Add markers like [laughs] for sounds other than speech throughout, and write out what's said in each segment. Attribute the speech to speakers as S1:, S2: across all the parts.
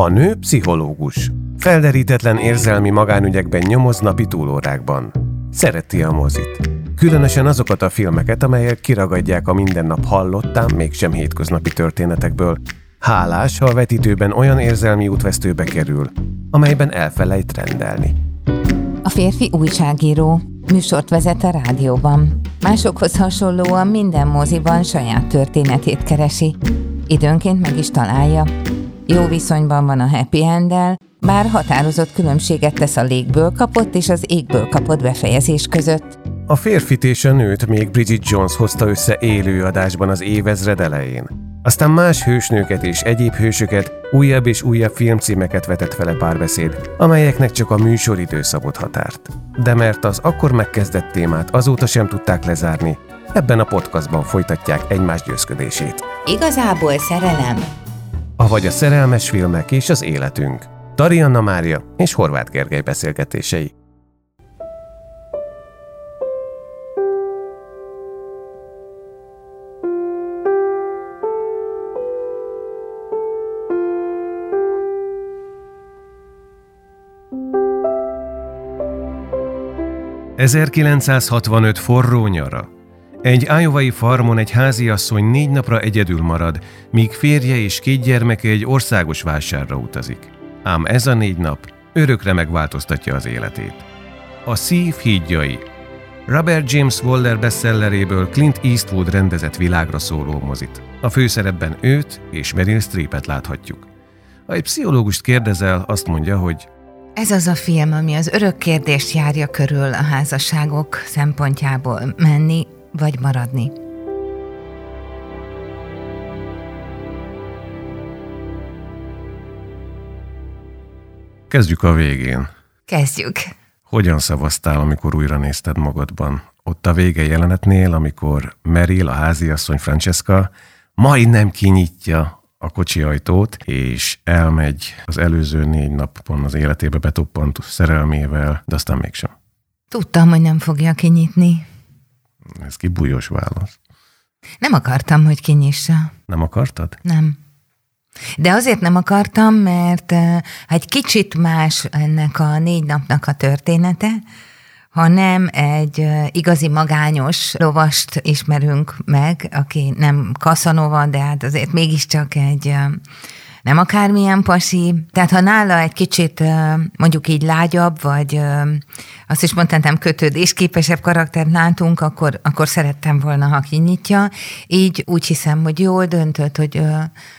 S1: A nő pszichológus. Felderítetlen érzelmi magánügyekben nyomoz napi túlórákban. Szereti a mozit. Különösen azokat a filmeket, amelyek kiragadják a mindennap hallottán, mégsem hétköznapi történetekből. Hálás, ha a vetítőben olyan érzelmi útvesztőbe kerül, amelyben elfelejt rendelni.
S2: A férfi újságíró, műsort vezet a rádióban. Másokhoz hasonlóan minden moziban saját történetét keresi. Időnként meg is találja. Jó viszonyban van a happy end bár határozott különbséget tesz a légből kapott és az égből kapott befejezés között.
S1: A férfit és a nőt még Bridget Jones hozta össze élő adásban az évezred elején. Aztán más hősnőket és egyéb hősöket, újabb és újabb filmcímeket vetett vele párbeszéd, amelyeknek csak a műsoridő szabott határt. De mert az akkor megkezdett témát azóta sem tudták lezárni, ebben a podcastban folytatják egymás győzködését.
S2: Igazából szerelem.
S1: Avagy a szerelmes filmek és az életünk. Tarianna Mária és Horváth Gergely beszélgetései. ...1965 forró nyara. Egy ájovai farmon egy háziasszony négy napra egyedül marad, míg férje és két gyermeke egy országos vásárra utazik. Ám ez a négy nap örökre megváltoztatja az életét. A Szív hídjai Robert James Waller bestselleréből Clint Eastwood rendezett világra szóló mozit. A főszerepben őt és Meryl Streepet láthatjuk. Ha egy pszichológust kérdezel, azt mondja, hogy
S2: ez az a film, ami az örök kérdést járja körül a házasságok szempontjából menni vagy maradni.
S1: Kezdjük a végén.
S2: Kezdjük.
S1: Hogyan szavaztál, amikor újra nézted magadban? Ott a vége jelenetnél, amikor Meryl, a háziasszony Francesca majdnem kinyitja a kocsi ajtót, és elmegy az előző négy napon az életébe betoppant szerelmével, de aztán mégsem.
S2: Tudtam, hogy nem fogja kinyitni.
S1: Ez kibújós válasz.
S2: Nem akartam, hogy kinyissa.
S1: Nem akartad?
S2: Nem. De azért nem akartam, mert egy kicsit más ennek a négy napnak a története, hanem egy igazi magányos lovast ismerünk meg, aki nem Kaszanova, de hát azért mégiscsak egy nem akármilyen pasi. Tehát ha nála egy kicsit mondjuk így lágyabb, vagy azt is mondtam, kötődésképesebb karaktert látunk, akkor, akkor szerettem volna, ha kinyitja. Így úgy hiszem, hogy jól döntött, hogy,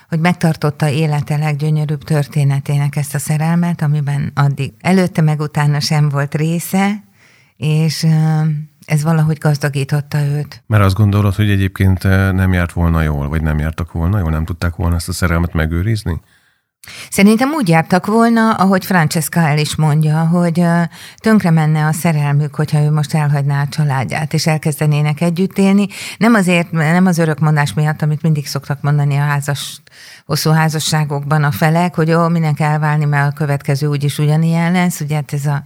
S2: hogy megtartotta élete leggyönyörűbb történetének ezt a szerelmet, amiben addig előtte meg utána sem volt része, és ez valahogy gazdagította őt.
S1: Mert azt gondolod, hogy egyébként eh, nem járt volna jól, vagy nem jártak volna jól, nem tudták volna ezt a szerelmet megőrizni?
S2: Szerintem úgy jártak volna, ahogy Francesca el is mondja, hogy eh, tönkre menne a szerelmük, hogyha ő most elhagyná a családját, és elkezdenének együtt élni. Nem azért, nem az örökmondás miatt, amit mindig szoktak mondani a házas, hosszú házasságokban a felek, hogy ó, minek elválni, mert a következő úgyis ugyanilyen lesz. Ugye hát ez a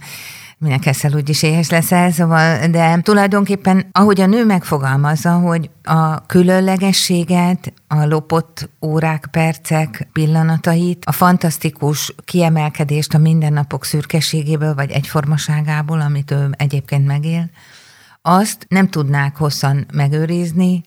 S2: minek eszel, úgyis éhes leszel, szóval, de tulajdonképpen, ahogy a nő megfogalmazza, hogy a különlegességet, a lopott órák, percek, pillanatait, a fantasztikus kiemelkedést a mindennapok szürkeségéből, vagy egyformaságából, amit ő egyébként megél, azt nem tudnák hosszan megőrizni,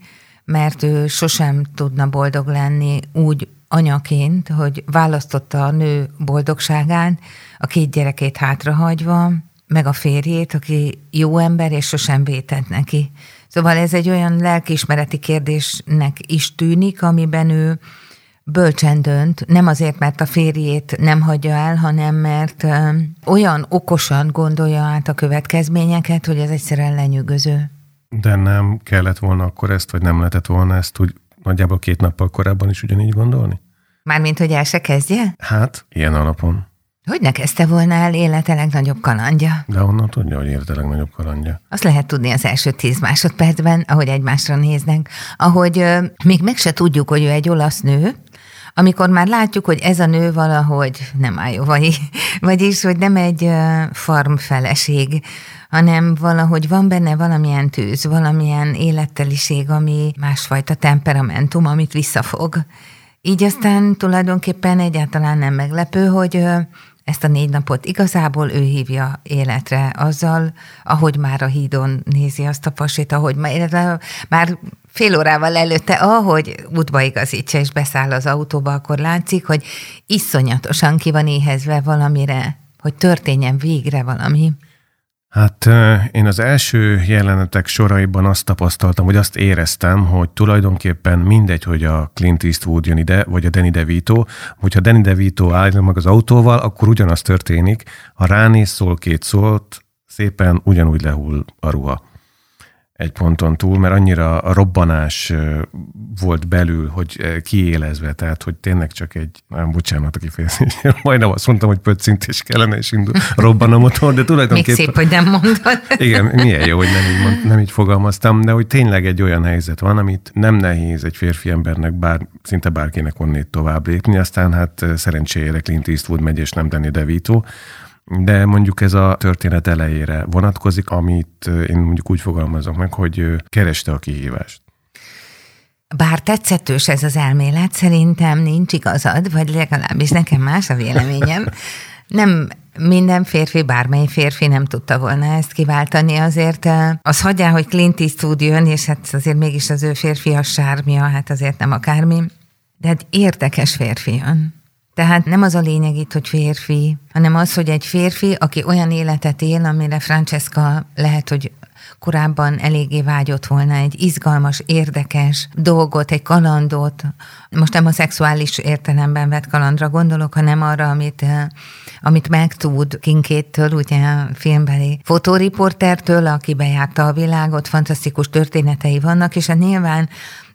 S2: mert ő sosem tudna boldog lenni úgy anyaként, hogy választotta a nő boldogságát, a két gyerekét hátrahagyva, meg a férjét, aki jó ember, és sosem vétett neki. Szóval ez egy olyan lelkiismereti kérdésnek is tűnik, amiben ő bölcsen dönt, nem azért, mert a férjét nem hagyja el, hanem mert olyan okosan gondolja át a következményeket, hogy ez egyszerűen lenyűgöző.
S1: De nem kellett volna akkor ezt, vagy nem lehetett volna ezt úgy nagyjából két nappal korábban is ugyanígy gondolni?
S2: Mármint, hogy el se kezdje?
S1: Hát, ilyen alapon.
S2: Hogy ne kezdte volna el élete legnagyobb kalandja?
S1: De honnan tudja, hogy élete legnagyobb kalandja?
S2: Azt lehet tudni az első tíz másodpercben, ahogy egymásra néznek, ahogy ö, még meg se tudjuk, hogy ő egy olasz nő, amikor már látjuk, hogy ez a nő valahogy nem vagy, [laughs] vagyis, hogy nem egy farmfeleség, hanem valahogy van benne valamilyen tűz, valamilyen életteliség, ami másfajta temperamentum, amit visszafog Így aztán tulajdonképpen egyáltalán nem meglepő, hogy ezt a négy napot igazából ő hívja életre azzal, ahogy már a hídon nézi azt a pasit, ahogy már, már fél órával előtte, ahogy útba igazítsa és beszáll az autóba, akkor látszik, hogy iszonyatosan ki van éhezve valamire, hogy történjen végre valami.
S1: Hát én az első jelenetek soraiban azt tapasztaltam, vagy azt éreztem, hogy tulajdonképpen mindegy, hogy a Clint Eastwood jön ide, vagy a Danny DeVito, hogyha Danny DeVito áll meg az autóval, akkor ugyanaz történik. Ha ránéz, szól két szót, szépen ugyanúgy lehull a ruha egy ponton túl, mert annyira a robbanás volt belül, hogy kiélezve, tehát hogy tényleg csak egy, nem, bocsánat a kifejezés, [laughs] majdnem azt mondtam, hogy pöccintés kellene, és indul, robban a motor, de tulajdonképpen...
S2: Még szép, hogy nem mondod. [laughs]
S1: Igen, milyen jó, hogy nem így, mond, nem így fogalmaztam, de hogy tényleg egy olyan helyzet van, amit nem nehéz egy férfi embernek bár, szinte bárkinek onnét tovább lépni, aztán hát szerencsére Clint Eastwood megy, és nem Danny DeVito, de mondjuk ez a történet elejére vonatkozik, amit én mondjuk úgy fogalmazok meg, hogy kereste a kihívást.
S2: Bár tetszetős ez az elmélet, szerintem nincs igazad, vagy legalábbis nekem más a véleményem. Nem minden férfi, bármely férfi nem tudta volna ezt kiváltani, azért az hagyja, hogy Clint Eastwood jön, és hát azért mégis az ő férfias sármia, hát azért nem akármi, de egy érdekes férfi jön. Tehát nem az a lényeg itt, hogy férfi, hanem az, hogy egy férfi, aki olyan életet él, amire Francesca lehet, hogy korábban eléggé vágyott volna egy izgalmas, érdekes dolgot, egy kalandot. Most nem a szexuális értelemben vett kalandra gondolok, hanem arra, amit, eh, amit megtud Kinkéttől, ugye a filmbeli fotóriportertől, aki bejárta a világot, fantasztikus történetei vannak, és a hát nyilván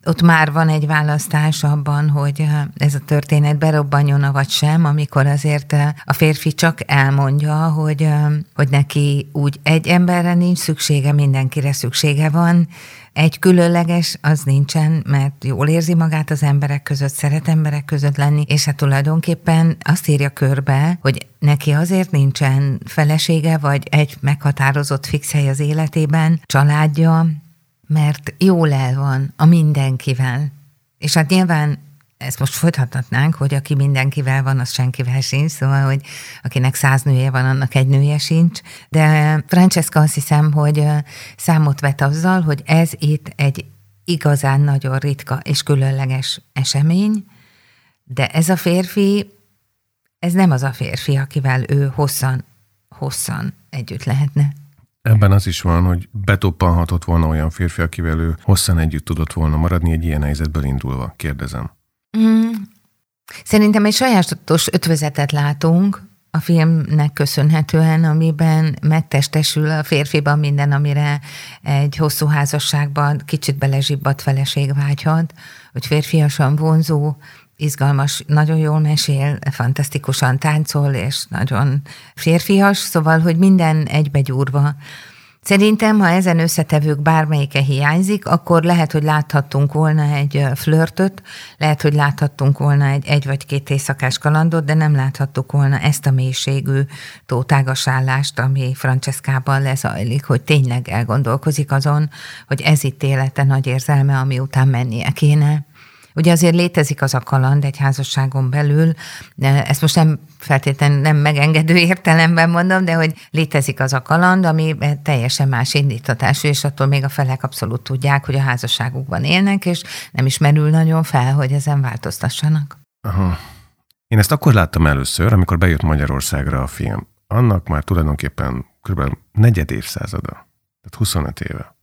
S2: ott már van egy választás abban, hogy ez a történet berobbanjon, vagy sem, amikor azért a férfi csak elmondja, hogy, hogy neki úgy egy emberre nincs szüksége, mindenkire szüksége van, egy különleges az nincsen, mert jól érzi magát az emberek között, szeret emberek között lenni, és hát tulajdonképpen azt írja körbe, hogy neki azért nincsen felesége, vagy egy meghatározott fix hely az életében, családja, mert jól el van a mindenkivel. És hát nyilván ezt most folytathatnánk, hogy aki mindenkivel van, az senkivel sincs, szóval, hogy akinek száz nője van, annak egy nője sincs. De Francesca azt hiszem, hogy számot vet azzal, hogy ez itt egy igazán nagyon ritka és különleges esemény, de ez a férfi, ez nem az a férfi, akivel ő hosszan, hosszan együtt lehetne.
S1: Ebben az is van, hogy betoppanhatott volna olyan férfi, akivel ő hosszan együtt tudott volna maradni egy ilyen helyzetből indulva, kérdezem. Mm.
S2: Szerintem egy sajátos ötvözetet látunk a filmnek köszönhetően, amiben megtestesül a férfiban minden, amire egy hosszú házasságban kicsit belezsibbadt feleség vágyhat, hogy férfiasan vonzó, izgalmas, nagyon jól mesél, fantasztikusan táncol, és nagyon férfias, szóval, hogy minden egybegyúrva. Szerintem, ha ezen összetevők bármelyike hiányzik, akkor lehet, hogy láthattunk volna egy flörtöt, lehet, hogy láthattunk volna egy egy vagy két éjszakás kalandot, de nem láthattuk volna ezt a mélységű tótágasállást, ami Franceszkában lezajlik, hogy tényleg elgondolkozik azon, hogy ez itt élete nagy érzelme, ami után mennie kéne. Ugye azért létezik az a kaland egy házasságon belül, ezt most nem feltétlenül nem megengedő értelemben mondom, de hogy létezik az a kaland, ami teljesen más indítatású, és attól még a felek abszolút tudják, hogy a házasságukban élnek, és nem is merül nagyon fel, hogy ezen változtassanak.
S1: Aha. Én ezt akkor láttam először, amikor bejött Magyarországra a film. Annak már tulajdonképpen kb. negyed évszázada, tehát 25 éve.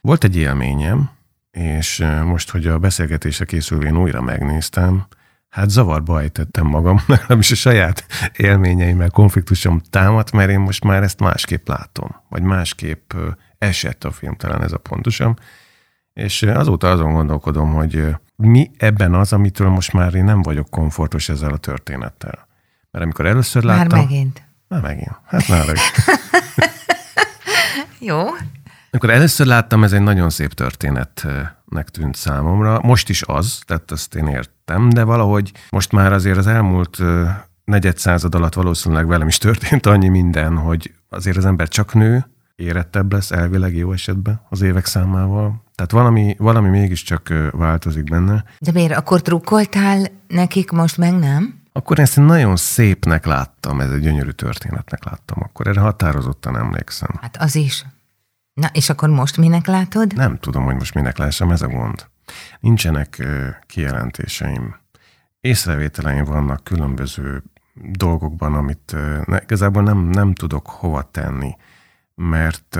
S1: Volt egy élményem, és most, hogy a beszélgetésre készülvén újra megnéztem, hát zavarba ejtettem magam, [laughs] legalábbis a saját élményeimmel konfliktusom támadt, mert én most már ezt másképp látom, vagy másképp esett a film, talán ez a pontosan. És azóta azon gondolkodom, hogy mi ebben az, amitől most már én nem vagyok komfortos ezzel a történettel. Mert amikor először láttam...
S2: Már megint.
S1: Már megint. Hát már [laughs] [laughs]
S2: Jó.
S1: Amikor először láttam, ez egy nagyon szép történetnek tűnt számomra. Most is az, tehát ezt én értem, de valahogy most már azért az elmúlt negyed század alatt valószínűleg velem is történt annyi minden, hogy azért az ember csak nő, érettebb lesz elvileg jó esetben az évek számával. Tehát valami, valami mégiscsak változik benne.
S2: De miért? Akkor trukkoltál nekik, most meg nem?
S1: Akkor ezt nagyon szépnek láttam, ez egy gyönyörű történetnek láttam. Akkor erre határozottan emlékszem.
S2: Hát az is. Na, és akkor most minek látod?
S1: Nem tudom, hogy most minek lássam, ez a gond. Nincsenek kijelentéseim. Észrevételeim vannak különböző dolgokban, amit igazából nem, nem tudok hova tenni, mert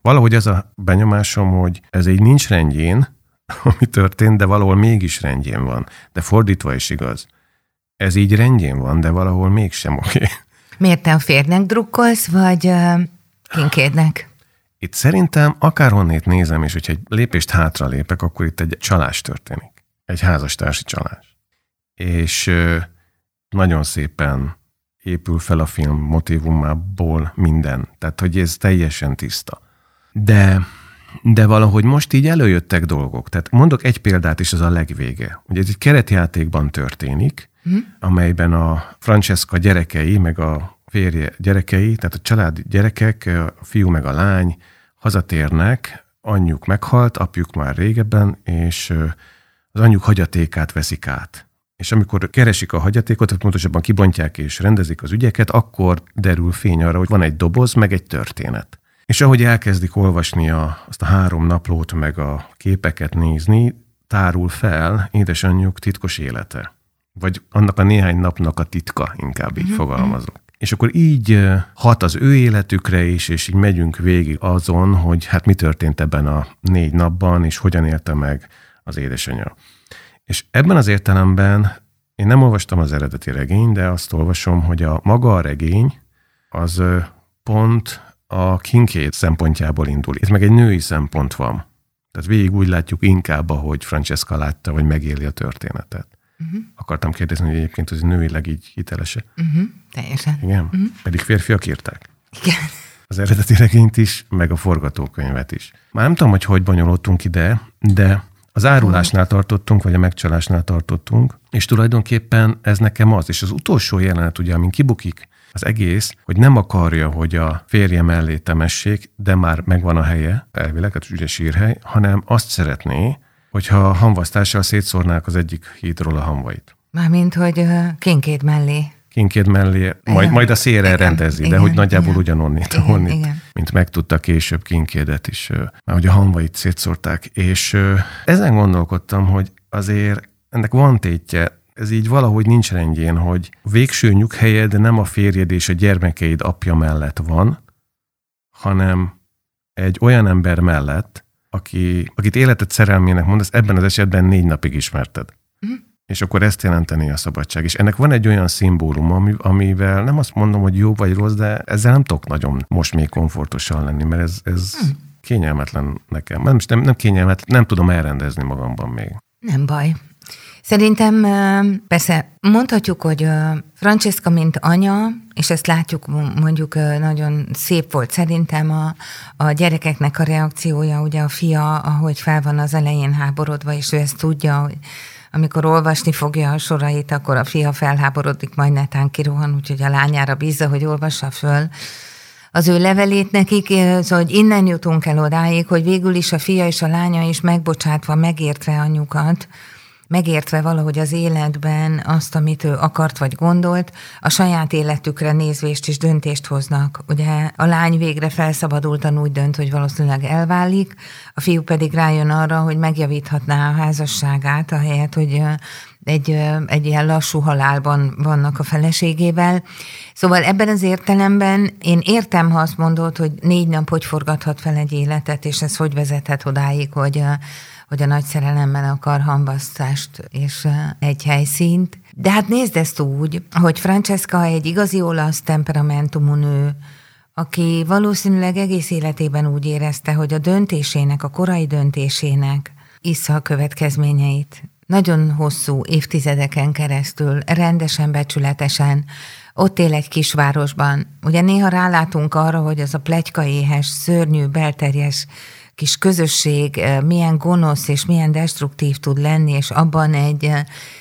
S1: valahogy ez a benyomásom, hogy ez így nincs rendjén, [laughs] ami történt, de valahol mégis rendjén van. De fordítva is igaz. Ez így rendjén van, de valahol mégsem oké. Okay.
S2: Miért te a férnek drukkolsz, vagy uh, kinkédnek?
S1: Itt szerintem akárhonnét nézem, és hogyha egy lépést hátra lépek, akkor itt egy csalás történik. Egy házastársi csalás. És nagyon szépen épül fel a film motivumából minden. Tehát, hogy ez teljesen tiszta. De, de valahogy most így előjöttek dolgok. Tehát mondok egy példát is, az a legvége. Ugye ez egy keretjátékban történik, mm. amelyben a Francesca gyerekei, meg a férje gyerekei, tehát a család gyerekek, a fiú meg a lány hazatérnek, anyjuk meghalt, apjuk már régebben, és az anyjuk hagyatékát veszik át. És amikor keresik a hagyatékot, tehát pontosabban kibontják és rendezik az ügyeket, akkor derül fény arra, hogy van egy doboz, meg egy történet. És ahogy elkezdik olvasni a, azt a három naplót, meg a képeket nézni, tárul fel édesanyjuk titkos élete. Vagy annak a néhány napnak a titka, inkább így mm-hmm. fogalmazok. És akkor így hat az ő életükre is, és így megyünk végig azon, hogy hát mi történt ebben a négy napban, és hogyan élte meg az édesanyja. És ebben az értelemben én nem olvastam az eredeti regény, de azt olvasom, hogy a maga a regény az pont a Kincaid szempontjából indul. Itt meg egy női szempont van. Tehát végig úgy látjuk inkább, ahogy Francesca látta, vagy megéli a történetet. Uh-huh. Akartam kérdezni, hogy egyébként az nőileg így hitelese.
S2: Uh-huh. Teljesen.
S1: Igen? Uh-huh. Pedig férfiak írták.
S2: Igen.
S1: Az eredeti regényt is, meg a forgatókönyvet is. Már nem tudom, hogy hogy bonyolultunk ide, de az árulásnál tartottunk, vagy a megcsalásnál tartottunk, és tulajdonképpen ez nekem az. És az utolsó jelenet, ugye, amin kibukik az egész, hogy nem akarja, hogy a férje mellé temessék, de már megvan a helye, elvileg, hát ugye sírhely, hanem azt szeretné, hogyha a hamvasztással szétszórnák az egyik hídról a hamvait.
S2: Mármint, hogy kinkét mellé.
S1: Kinkét mellé, majd, majd a szélre igen, rendezi, igen, de hogy nagyjából igen, ugyanonnit, igen, onnit, igen. mint megtudta később kinkédet is, mert hogy a hamvait szétszórták. És ezen gondolkodtam, hogy azért ennek van tétje, ez így valahogy nincs rendjén, hogy végső nyughelyed nem a férjed és a gyermekeid apja mellett van, hanem egy olyan ember mellett, aki, akit életet szerelmének mondasz, ebben az esetben négy napig ismerted. Uh-huh. És akkor ezt jelenteni a szabadság. És ennek van egy olyan szimbólum, ami, amivel nem azt mondom, hogy jó vagy rossz, de ezzel nem tudok nagyon most még komfortosan lenni, mert ez, ez uh-huh. kényelmetlen nekem. Nem, nem, nem kényelmetlen, nem tudom elrendezni magamban még.
S2: Nem baj. Szerintem persze mondhatjuk, hogy Francesca, mint anya, és ezt látjuk, mondjuk nagyon szép volt szerintem a, a gyerekeknek a reakciója, ugye a fia, ahogy fel van az elején háborodva, és ő ezt tudja, hogy amikor olvasni fogja a sorait, akkor a fia felháborodik, majd netán kirohan, úgyhogy a lányára bízza, hogy olvassa föl az ő levelét nekik, szóval, hogy innen jutunk el odáig, hogy végül is a fia és a lánya is megbocsátva, megértve anyukat, megértve valahogy az életben azt, amit ő akart vagy gondolt, a saját életükre nézvést is döntést hoznak. Ugye a lány végre felszabadultan úgy dönt, hogy valószínűleg elválik, a fiú pedig rájön arra, hogy megjavíthatná a házasságát, ahelyett, hogy egy, egy ilyen lassú halálban vannak a feleségével. Szóval ebben az értelemben én értem, ha azt mondod, hogy négy nap hogy forgathat fel egy életet, és ez hogy vezethet odáig, hogy hogy a nagy szerelemmel akar hambasztást és egy helyszínt. De hát nézd ezt úgy, hogy Francesca egy igazi olasz temperamentumú nő, aki valószínűleg egész életében úgy érezte, hogy a döntésének, a korai döntésének issza a következményeit. Nagyon hosszú évtizedeken keresztül, rendesen, becsületesen, ott él egy kisvárosban. Ugye néha rálátunk arra, hogy az a plegyka éhes, szörnyű, belterjes kis közösség milyen gonosz és milyen destruktív tud lenni, és abban egy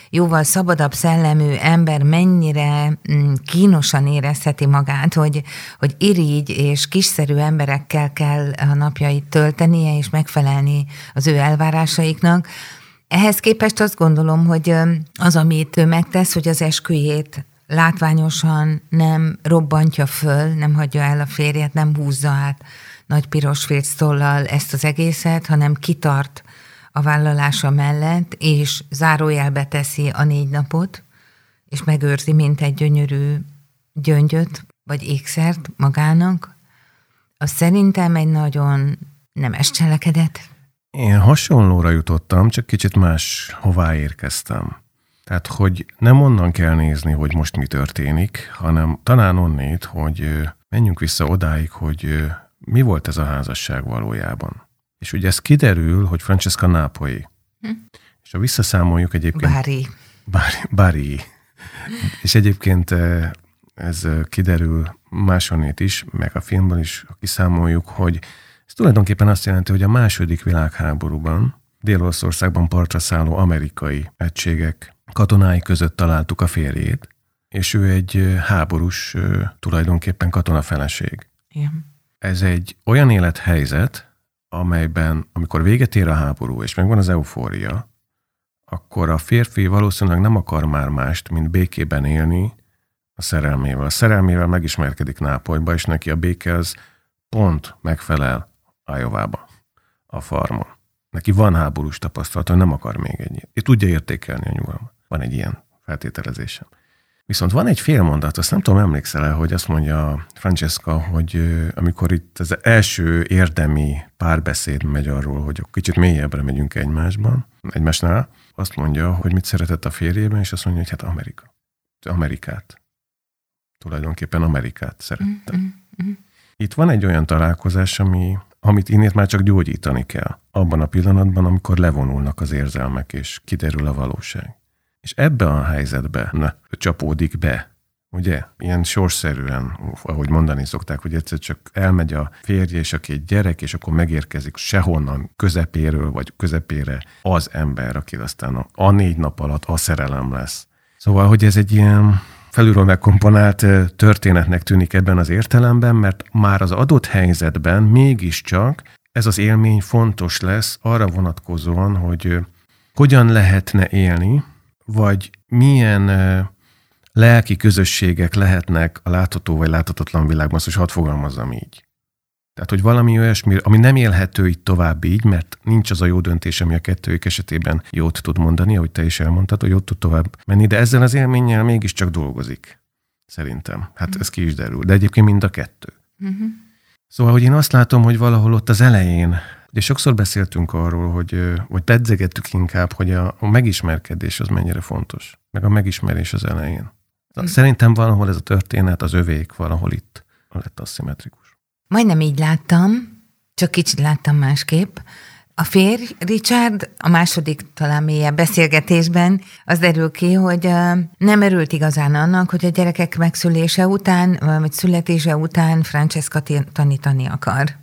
S2: jóval szabadabb szellemű ember mennyire mm, kínosan érezheti magát, hogy, hogy irigy és kiszerű emberekkel kell a napjait töltenie, és megfelelni az ő elvárásaiknak. Ehhez képest azt gondolom, hogy az, amit ő megtesz, hogy az esküjét látványosan nem robbantja föl, nem hagyja el a férjet, nem húzza át nagy piros félctollal ezt az egészet, hanem kitart a vállalása mellett, és zárójelbe teszi a négy napot, és megőrzi, mint egy gyönyörű gyöngyöt, vagy ékszert magának, az szerintem egy nagyon nemes cselekedet.
S1: Én hasonlóra jutottam, csak kicsit más hová érkeztem. Tehát, hogy nem onnan kell nézni, hogy most mi történik, hanem talán onnét, hogy menjünk vissza odáig, hogy mi volt ez a házasság valójában. És ugye ez kiderül, hogy Francesca Nápolyi. Hm. És ha visszaszámoljuk egyébként...
S2: Bári.
S1: Bári. Bári. és egyébként ez kiderül másonnét is, meg a filmben is, ha kiszámoljuk, hogy ez tulajdonképpen azt jelenti, hogy a második világháborúban Dél-Olaszországban partra szálló amerikai egységek katonái között találtuk a férjét, és ő egy háborús, tulajdonképpen katonafeleség.
S2: Igen.
S1: Ez egy olyan élethelyzet, amelyben, amikor véget ér a háború, és megvan az eufória, akkor a férfi valószínűleg nem akar már mást, mint békében élni a szerelmével. A szerelmével megismerkedik Nápolyba, és neki a béke az pont megfelel Ájovába, a farmon. Neki van háborús tapasztalata, nem akar még egy Itt tudja értékelni a nyugalmat. Van egy ilyen feltételezésem. Viszont van egy félmondat, azt nem tudom, emlékszel el, hogy azt mondja Francesca, hogy amikor itt az első érdemi párbeszéd megy arról, hogy kicsit mélyebbre megyünk egymásban, egymásnál, azt mondja, hogy mit szeretett a férjében, és azt mondja, hogy hát Amerika. Amerikát. Tulajdonképpen Amerikát szerette. Mm-hmm. Itt van egy olyan találkozás, ami, amit innét már csak gyógyítani kell. Abban a pillanatban, amikor levonulnak az érzelmek, és kiderül a valóság. És ebbe a helyzetbe ne, csapódik be, ugye? Ilyen sorszerűen, ahogy mondani szokták, hogy egyszer csak elmegy a férje és a két gyerek, és akkor megérkezik sehonnan közepéről, vagy közepére az ember, aki aztán a, a négy nap alatt a szerelem lesz. Szóval, hogy ez egy ilyen felülről megkomponált történetnek tűnik ebben az értelemben, mert már az adott helyzetben mégiscsak ez az élmény fontos lesz arra vonatkozóan, hogy hogyan lehetne élni, vagy milyen lelki közösségek lehetnek a látható vagy láthatatlan világban, azt hadd fogalmazzam így. Tehát, hogy valami olyasmi, ami nem élhető itt tovább így, mert nincs az a jó döntés, ami a kettőjük esetében jót tud mondani, ahogy te is elmondtad, hogy jót tud tovább menni, de ezzel az élménnyel mégiscsak dolgozik. Szerintem. Hát ez ki is derül. De egyébként mind a kettő. Uh-huh. Szóval, hogy én azt látom, hogy valahol ott az elején Ugye sokszor beszéltünk arról, hogy, vagy pedzegettük inkább, hogy a, a megismerkedés az mennyire fontos, meg a megismerés az elején. Mm. Szerintem valahol ez a történet, az övék valahol itt lett aszimmetrikus.
S2: Majdnem így láttam, csak kicsit láttam másképp. A férj, Richard, a második talán mélyebb beszélgetésben az derül ki, hogy nem örült igazán annak, hogy a gyerekek megszülése után, vagy születése után Francesca tanítani akar.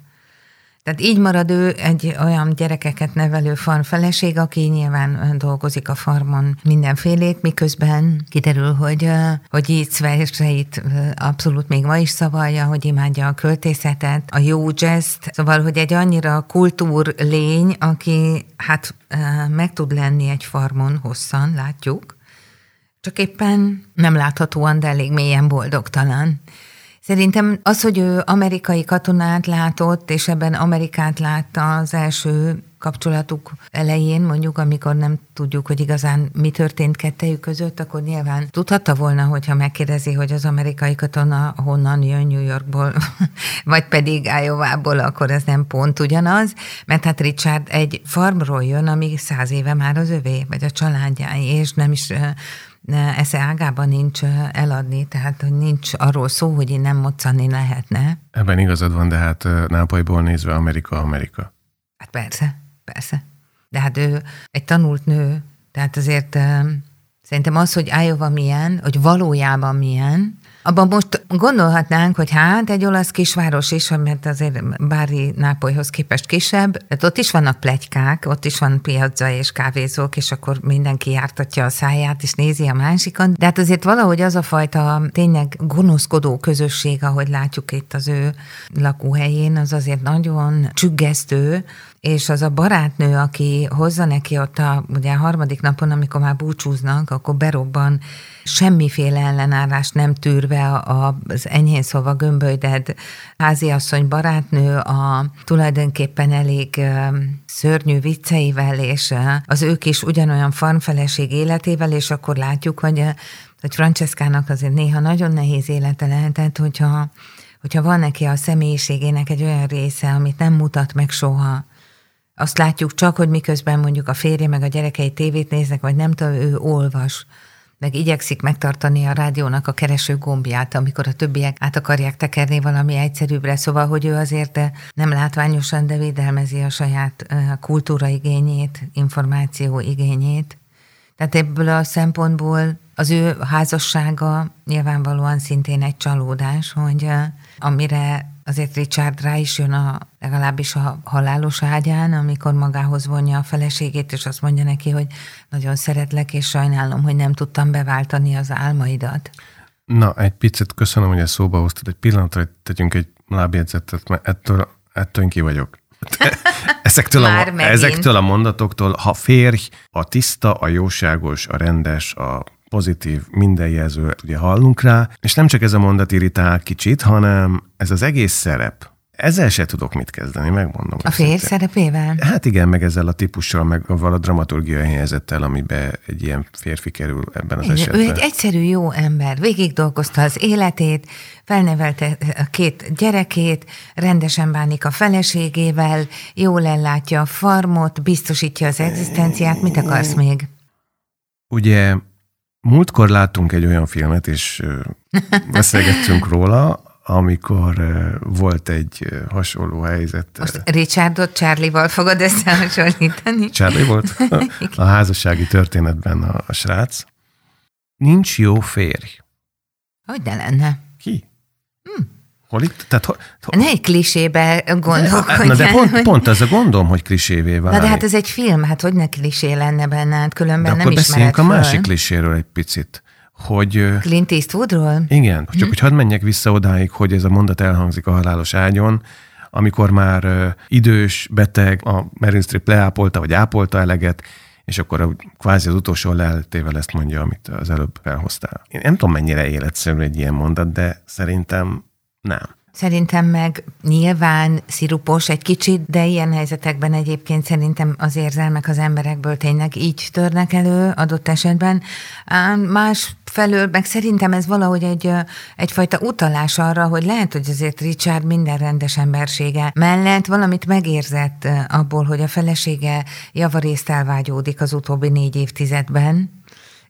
S2: Tehát így marad ő egy olyan gyerekeket nevelő farm feleség, aki nyilván dolgozik a farmon mindenfélét, miközben kiderül, hogy, hogy így verseit abszolút még ma is szavalja, hogy imádja a költészetet, a jó jazz szóval, hogy egy annyira kultúr lény, aki hát meg tud lenni egy farmon hosszan, látjuk, csak éppen nem láthatóan, de elég mélyen boldogtalan. Szerintem az, hogy ő amerikai katonát látott, és ebben Amerikát látta az első kapcsolatuk elején, mondjuk, amikor nem tudjuk, hogy igazán mi történt kettejük között, akkor nyilván tudhatta volna, hogyha megkérdezi, hogy az amerikai katona honnan jön New Yorkból, [laughs] vagy pedig Iowa-ból, akkor ez nem pont ugyanaz, mert hát Richard egy farmról jön, ami száz éve már az övé, vagy a családjáé, és nem is esze ágában nincs eladni, tehát hogy nincs arról szó, hogy én nem moccani lehetne.
S1: Ebben igazad van, de hát Nápolyból nézve Amerika, Amerika.
S2: Hát persze, persze. De hát ő egy tanult nő, tehát azért szerintem az, hogy Iowa milyen, hogy valójában milyen, Abban most gondolhatnánk, hogy hát egy olasz kisváros is, mert azért Bári Nápolyhoz képest kisebb, tehát ott is vannak plegykák, ott is van piazza és kávézók, és akkor mindenki jártatja a száját, és nézi a másikat. De hát azért valahogy az a fajta tényleg gonoszkodó közösség, ahogy látjuk itt az ő lakóhelyén, az azért nagyon csüggesztő, és az a barátnő, aki hozza neki ott a, ugye a harmadik napon, amikor már búcsúznak, akkor berobban semmiféle ellenállást nem tűrve az enyhén szóval gömbölyded háziasszony barátnő a tulajdonképpen elég szörnyű vicceivel, és az ők is ugyanolyan farmfeleség életével, és akkor látjuk, hogy, hogy Franceskának azért néha nagyon nehéz élete lehetett, hogyha hogyha van neki a személyiségének egy olyan része, amit nem mutat meg soha, azt látjuk csak, hogy miközben mondjuk a férje meg a gyerekei tévét néznek, vagy nem tudom, ő olvas, meg igyekszik megtartani a rádiónak a kereső gombját, amikor a többiek át akarják tekerni valami egyszerűbbre. Szóval, hogy ő azért nem látványosan, de védelmezi a saját kultúraigényét, információ igényét. Tehát ebből a szempontból az ő házassága nyilvánvalóan szintén egy csalódás, hogy amire azért Richard rá is jön a, legalábbis a halálos ágyán, amikor magához vonja a feleségét, és azt mondja neki, hogy nagyon szeretlek, és sajnálom, hogy nem tudtam beváltani az álmaidat.
S1: Na, egy picit köszönöm, hogy ezt szóba hoztad. Egy pillanatra hogy tegyünk egy lábjegyzetet, mert ettől, ettől ki vagyok. Ezektől a, ezektől a mondatoktól, ha férj, a tiszta, a jóságos, a rendes, a pozitív, minden jelzőt ugye hallunk rá, és nem csak ez a mondat irritál kicsit, hanem ez az egész szerep, ezzel se tudok mit kezdeni, megmondom.
S2: A férj szerepével?
S1: Hát igen, meg ezzel a típussal, meg avval a dramaturgiai helyzettel, amiben egy ilyen férfi kerül ebben az Igen, esetben.
S2: Ő egy egyszerű jó ember, végig dolgozta az életét, felnevelte a két gyerekét, rendesen bánik a feleségével, jól ellátja a farmot, biztosítja az egzisztenciát. Mit akarsz még?
S1: Ugye Múltkor láttunk egy olyan filmet, és [laughs] beszélgettünk róla, amikor volt egy hasonló helyzet.
S2: Most Richardot Charlie-val fogod összehasonlítani? [laughs]
S1: Charlie volt [laughs] a házassági történetben a, a srác. Nincs jó férj.
S2: Hogy ne lenne?
S1: Ki? Hm. Hol itt? Tehát, ho,
S2: ho, ne egy klisébe gondolkodjál.
S1: Na de pont, pont az a gondom, hogy klisévé válik.
S2: Na de hát ez egy film, hát hogy ne klisé lenne benne, hát különben de nem
S1: akkor beszéljünk a másik kliséről egy picit. Hogy,
S2: Clint Eastwoodról?
S1: Igen, csak hm. hogy hadd menjek vissza odáig, hogy ez a mondat elhangzik a halálos ágyon, amikor már idős, beteg, a Meryl Streep leápolta, vagy ápolta eleget, és akkor a, kvázi az utolsó leltével ezt mondja, amit az előbb felhoztál. Én nem tudom, mennyire életszerű egy ilyen mondat, de szerintem nem.
S2: Szerintem meg nyilván szirupos egy kicsit, de ilyen helyzetekben egyébként szerintem az érzelmek az emberekből tényleg így törnek elő adott esetben. Más felől meg szerintem ez valahogy egy, egyfajta utalás arra, hogy lehet, hogy azért Richard minden rendes embersége mellett valamit megérzett abból, hogy a felesége javarészt elvágyódik az utóbbi négy évtizedben,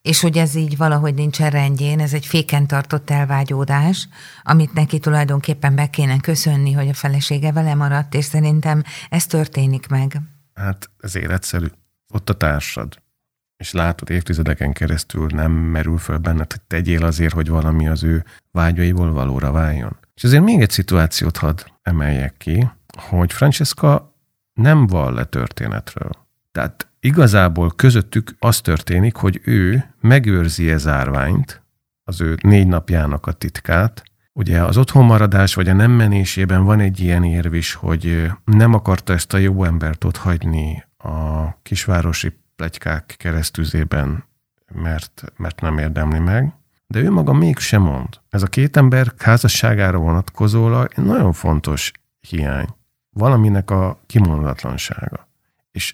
S2: és hogy ez így valahogy nincsen rendjén, ez egy féken tartott elvágyódás, amit neki tulajdonképpen be kéne köszönni, hogy a felesége vele maradt, és szerintem ez történik meg.
S1: Hát ez életszerű. Ott a társad, és látod évtizedeken keresztül nem merül föl benned, hogy tegyél azért, hogy valami az ő vágyaiból valóra váljon. És azért még egy szituációt hadd emeljek ki, hogy Francesca nem vall le történetről. Tehát igazából közöttük az történik, hogy ő megőrzi ez zárványt, az ő négy napjának a titkát. Ugye az otthonmaradás vagy a nem menésében van egy ilyen érv is, hogy nem akarta ezt a jó embert ott hagyni a kisvárosi plegykák keresztüzében, mert, mert nem érdemli meg. De ő maga mégsem mond. Ez a két ember házasságára vonatkozólag nagyon fontos hiány. Valaminek a kimondatlansága. És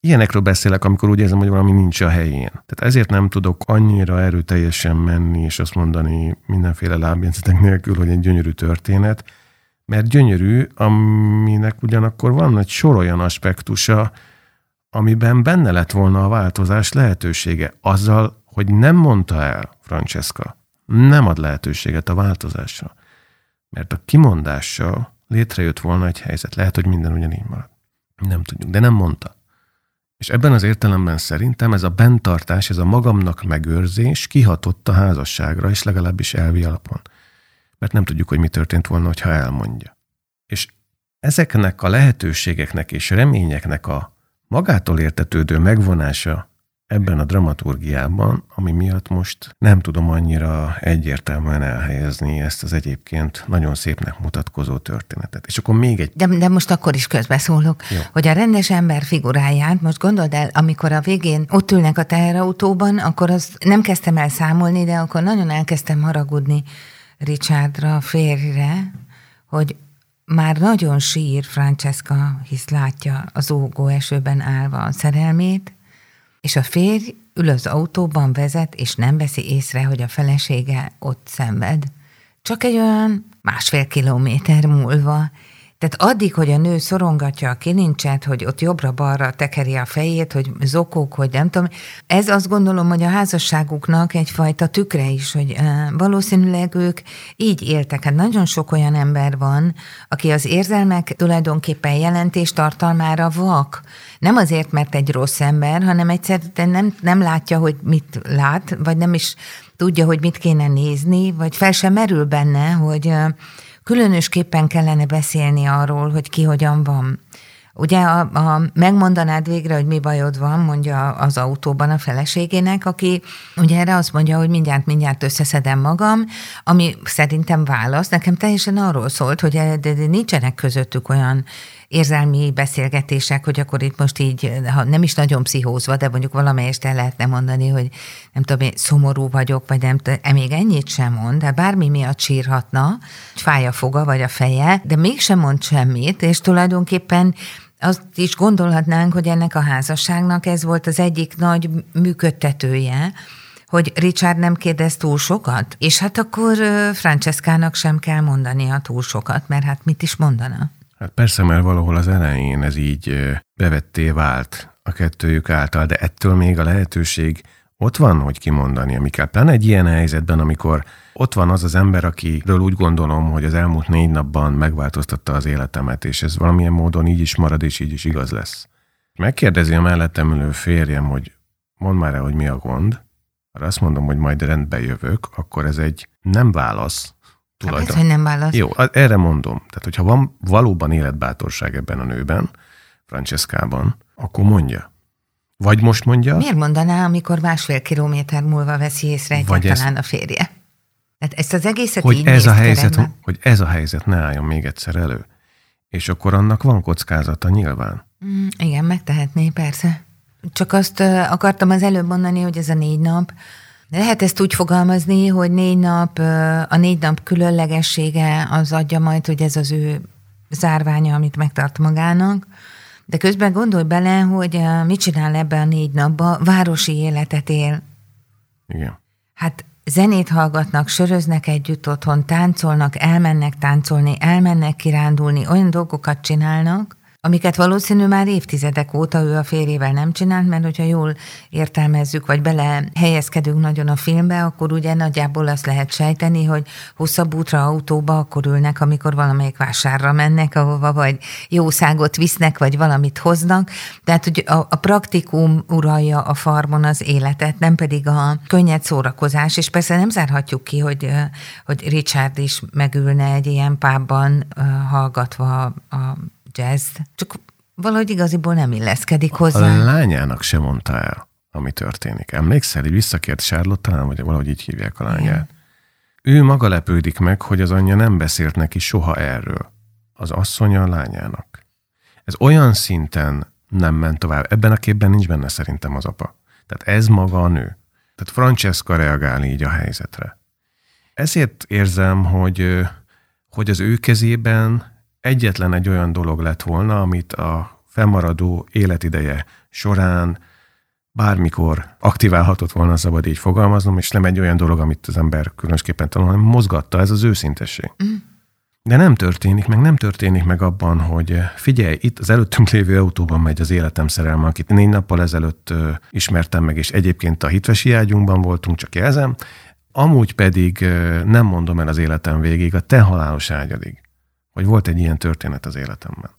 S1: Ilyenekről beszélek, amikor úgy érzem, hogy valami nincs a helyén. Tehát ezért nem tudok annyira erőteljesen menni, és azt mondani mindenféle lábjegyzetek nélkül, hogy egy gyönyörű történet, mert gyönyörű, aminek ugyanakkor van egy sor olyan aspektusa, amiben benne lett volna a változás lehetősége, azzal, hogy nem mondta el Francesca, nem ad lehetőséget a változásra. Mert a kimondással létrejött volna egy helyzet. Lehet, hogy minden ugyanígy marad. Nem tudjuk, de nem mondta. És ebben az értelemben szerintem ez a bentartás, ez a magamnak megőrzés kihatott a házasságra, és legalábbis elvi alapon. Mert nem tudjuk, hogy mi történt volna, ha elmondja. És ezeknek a lehetőségeknek és reményeknek a magától értetődő megvonása ebben a dramaturgiában, ami miatt most nem tudom annyira egyértelműen elhelyezni ezt az egyébként nagyon szépnek mutatkozó történetet. És akkor még egy...
S2: De, de most akkor is közbeszólok, Jó. hogy a rendes ember figuráját, most gondold el, amikor a végén ott ülnek a teherautóban, akkor azt nem kezdtem el számolni, de akkor nagyon elkezdtem haragudni Richardra, férjre, hogy már nagyon sír Francesca, hisz látja az ógó esőben állva a szerelmét, és a férj ül az autóban, vezet, és nem veszi észre, hogy a felesége ott szenved. Csak egy olyan másfél kilométer múlva, tehát addig, hogy a nő szorongatja a kilincset, hogy ott jobbra-balra tekeri a fejét, hogy zokók, hogy nem tudom, ez azt gondolom, hogy a házasságuknak egyfajta tükre is, hogy valószínűleg ők így éltek. Hát nagyon sok olyan ember van, aki az érzelmek tulajdonképpen jelentés tartalmára vak. Nem azért, mert egy rossz ember, hanem egyszerűen nem, nem látja, hogy mit lát, vagy nem is tudja, hogy mit kéne nézni, vagy fel sem merül benne, hogy különösképpen kellene beszélni arról, hogy ki hogyan van. Ugye, a, a, megmondanád végre, hogy mi bajod van, mondja az autóban a feleségének, aki ugye erre azt mondja, hogy mindjárt, mindjárt összeszedem magam, ami szerintem válasz. Nekem teljesen arról szólt, hogy de, de nincsenek közöttük olyan érzelmi beszélgetések, hogy akkor itt most így, ha nem is nagyon pszichózva, de mondjuk valamelyest el lehetne mondani, hogy nem tudom, én szomorú vagyok, vagy nem tudom, e még ennyit sem mond, de bármi miatt sírhatna, fáj a foga, vagy a feje, de mégsem mond semmit, és tulajdonképpen azt is gondolhatnánk, hogy ennek a házasságnak ez volt az egyik nagy működtetője, hogy Richard nem kérdez túl sokat, és hát akkor Franceskának sem kell mondania túl sokat, mert hát mit is mondana?
S1: Hát persze, mert valahol az elején ez így bevetté vált a kettőjük által, de ettől még a lehetőség ott van, hogy kimondani, ami kell. Pláne egy ilyen helyzetben, amikor ott van az az ember, akiről úgy gondolom, hogy az elmúlt négy napban megváltoztatta az életemet, és ez valamilyen módon így is marad, és így is igaz lesz. Megkérdezi a mellettem ülő férjem, hogy mondd már el, hogy mi a gond, arra azt mondom, hogy majd rendbe jövök, akkor ez egy nem válasz,
S2: tulajdon. Hát, hogy nem válasz.
S1: Jó, erre mondom. Tehát, hogyha van valóban életbátorság ebben a nőben, Franceskában, akkor mondja. Vagy most mondja.
S2: Miért mondaná, amikor másfél kilométer múlva veszi észre egyáltalán ezt, a férje? Tehát ezt az egészet
S1: hogy
S2: így
S1: ez a helyzet, Hogy ez a helyzet ne álljon még egyszer elő. És akkor annak van kockázata nyilván.
S2: Mm, igen, megtehetné, persze. Csak azt akartam az előbb mondani, hogy ez a négy nap, lehet ezt úgy fogalmazni, hogy négy nap, a négy nap különlegessége az adja majd, hogy ez az ő zárványa, amit megtart magának, de közben gondolj bele, hogy mit csinál ebben a négy napban, városi életet él.
S1: Igen.
S2: Hát zenét hallgatnak, söröznek együtt otthon, táncolnak, elmennek táncolni, elmennek kirándulni, olyan dolgokat csinálnak, amiket valószínű már évtizedek óta ő a férjével nem csinált, mert hogyha jól értelmezzük, vagy bele helyezkedünk nagyon a filmbe, akkor ugye nagyjából azt lehet sejteni, hogy hosszabb útra autóba akkor ülnek, amikor valamelyik vásárra mennek, ahova vagy jószágot visznek, vagy valamit hoznak. Tehát, hogy a, a praktikum uralja a farmon az életet, nem pedig a könnyed szórakozás, és persze nem zárhatjuk ki, hogy, hogy Richard is megülne egy ilyen pábban hallgatva a jazz, csak valahogy igaziból nem illeszkedik hozzá.
S1: A lányának sem mondta el, ami történik. Emlékszel, hogy visszakért Charlotte, talán, vagy valahogy így hívják a lányát. Igen. Ő maga lepődik meg, hogy az anyja nem beszélt neki soha erről. Az asszonya a lányának. Ez olyan szinten nem ment tovább. Ebben a képben nincs benne szerintem az apa. Tehát ez maga a nő. Tehát Francesca reagál így a helyzetre. Ezért érzem, hogy, hogy az ő kezében egyetlen egy olyan dolog lett volna, amit a fennmaradó életideje során bármikor aktiválhatott volna, szabad így fogalmaznom, és nem egy olyan dolog, amit az ember különösképpen tanul, hanem mozgatta, ez az őszintesség. Mm. De nem történik meg, nem történik meg abban, hogy figyelj, itt az előttünk lévő autóban megy az életem szerelme, akit négy nappal ezelőtt ismertem meg, és egyébként a hitvesi ágyunkban voltunk, csak jelzem, amúgy pedig nem mondom el az életem végig, a te halálos ágyadig hogy volt egy ilyen történet az életemben.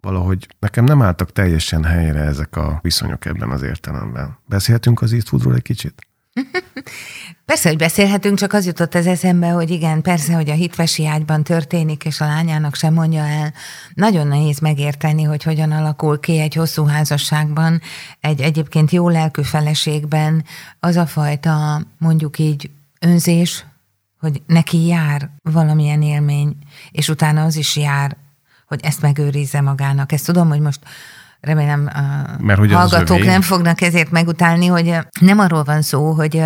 S1: valahogy nekem nem álltak teljesen helyre ezek a viszonyok ebben az értelemben. Beszélhetünk az Eastwoodról egy kicsit? [laughs]
S2: Persze, hogy beszélhetünk, csak az jutott az eszembe, hogy igen, persze, hogy a hitvesi ágyban történik, és a lányának sem mondja el. Nagyon nehéz megérteni, hogy hogyan alakul ki egy hosszú házasságban, egy egyébként jó lelkű feleségben az a fajta, mondjuk így, önzés, hogy neki jár valamilyen élmény, és utána az is jár, hogy ezt megőrizze magának. Ezt tudom, hogy most remélem a Mert hogy hallgatók nem fognak ezért megutálni, hogy nem arról van szó, hogy